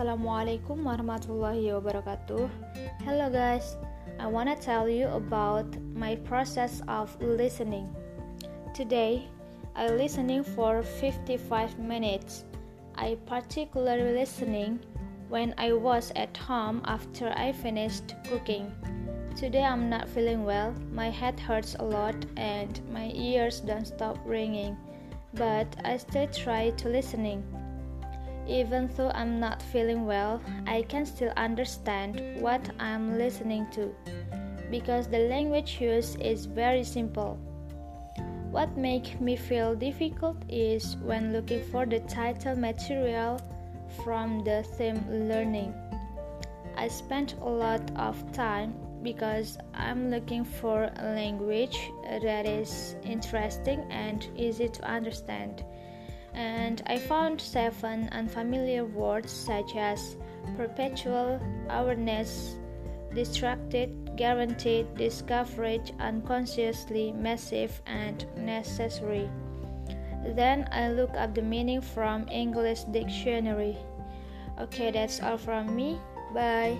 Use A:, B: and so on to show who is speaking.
A: Assalamualaikum warahmatullahi wabarakatuh. Hello guys, I want to tell you about my process of listening. Today, I listening for 55 minutes. I particularly listening when I was at home after I finished cooking. Today I'm not feeling well. My head hurts a lot and my ears don't stop ringing. But I still try to listening. Even though I'm not feeling well, I can still understand what I'm listening to because the language used is very simple. What makes me feel difficult is when looking for the title material from the theme learning. I spent a lot of time because I'm looking for a language that is interesting and easy to understand. And I found seven unfamiliar words such as perpetual, awareness, distracted, guaranteed, discovered, unconsciously, massive, and necessary. Then I look up the meaning from English dictionary. Okay, that's all from me. Bye.